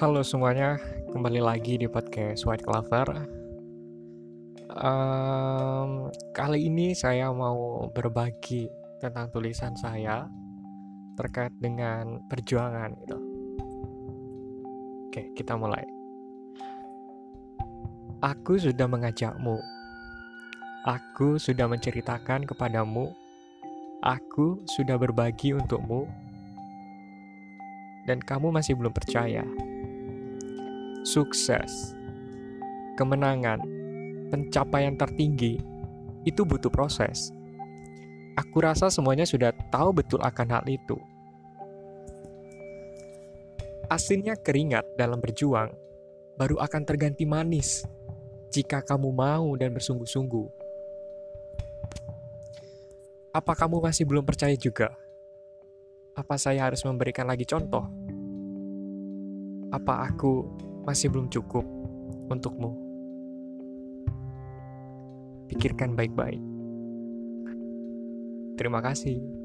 Halo semuanya, kembali lagi di podcast White Clover. Um, kali ini saya mau berbagi tentang tulisan saya terkait dengan perjuangan gitu. Oke, kita mulai. Aku sudah mengajakmu. Aku sudah menceritakan kepadamu. Aku sudah berbagi untukmu. Dan kamu masih belum percaya sukses, kemenangan, pencapaian tertinggi itu butuh proses. Aku rasa semuanya sudah tahu betul akan hal itu. Asinnya keringat dalam berjuang baru akan terganti manis jika kamu mau dan bersungguh-sungguh. Apa kamu masih belum percaya juga? Apa saya harus memberikan lagi contoh? Apa aku masih belum cukup untukmu. Pikirkan baik-baik. Terima kasih.